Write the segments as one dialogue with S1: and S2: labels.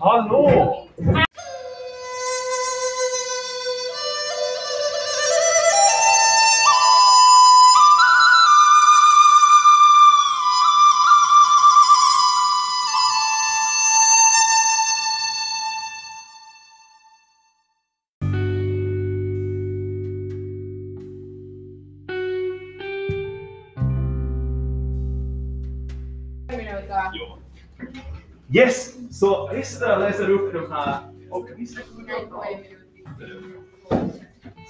S1: Hallå! Ja. Yes, så Ester läser upp de här och vi ska gå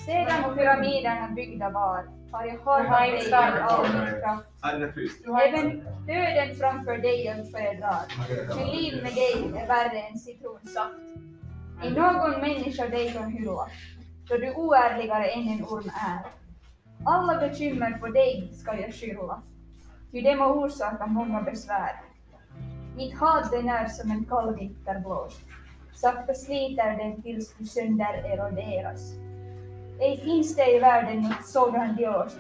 S2: Sedan pyramiderna byggda var. Har jag hört varje stark av min kraft. Även döden framför dig jag föredrar. Till liv med dig är värre än citronsaft. I någon människa dig kan hylla, då du oärligare än en orm är. Alla bekymmer på dig ska jag skylla, ty det må orsaka många besvär. Mitt handen är som en kallvitterblås. Sakta sliter den tills du sönder eroderas. Ej finns det i världen något så grandiost.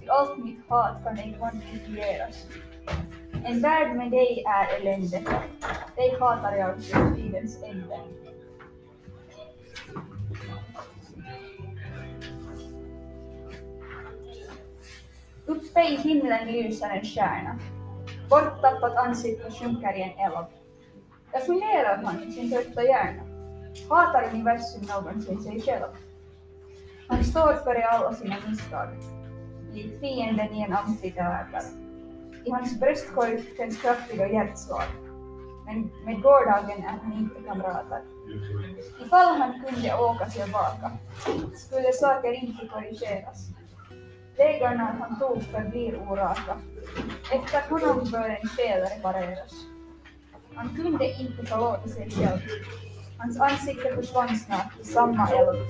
S2: Till allt mitt hat kan ej kvantifieras. En värld med dig är elände. Dig hatar jag till tidens ände. Uppe i himlen lyser en stjärna borttappat ansikte sjunker i en eld. Jag funderar han sin trötta hjärna. Hatar universum någonsin sig själv. Han står för alla sina misstag. Lik fienden i en amfiteater. I hans bröstkorg känns kraftiga hjärtslag. Men med gårdagen är han inte kamrater. Ifall han kunde åka tillbaka skulle saker inte korrigeras. Vägarna han tog förblir oraka. Efter honom bör en fel repareras. Han kunde inte förlåta sig själv. Hans ansikte försvann snart i samma eld.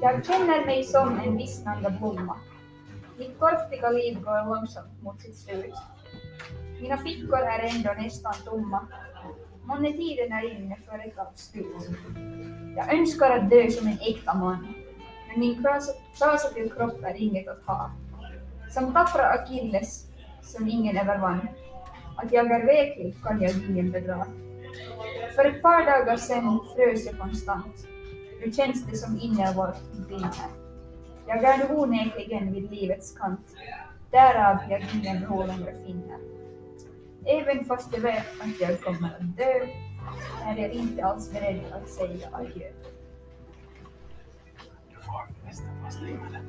S2: Jag känner mig som en vissnande blomma. Mitt torftiga liv går långsamt mot sitt slut. Mina fickor är ändå nästan tomma Månetiden är inne för ett gott slut. Jag önskar att dö som en äkta man. Men min krösa till kropp är inget att ha. Som tappra Achilles som ingen övervann. Att jag är veklig kan jag ingen bedra. För ett par dagar sedan frös jag konstant. Nu känns det som inne var vinner. Jag är onekligen vid livets kant. Därav jag ingen hål längre finner. Även fast jag vet att jag kommer att dö är jag inte alls beredd att säga adjö.
S1: Du får nästan fast livet.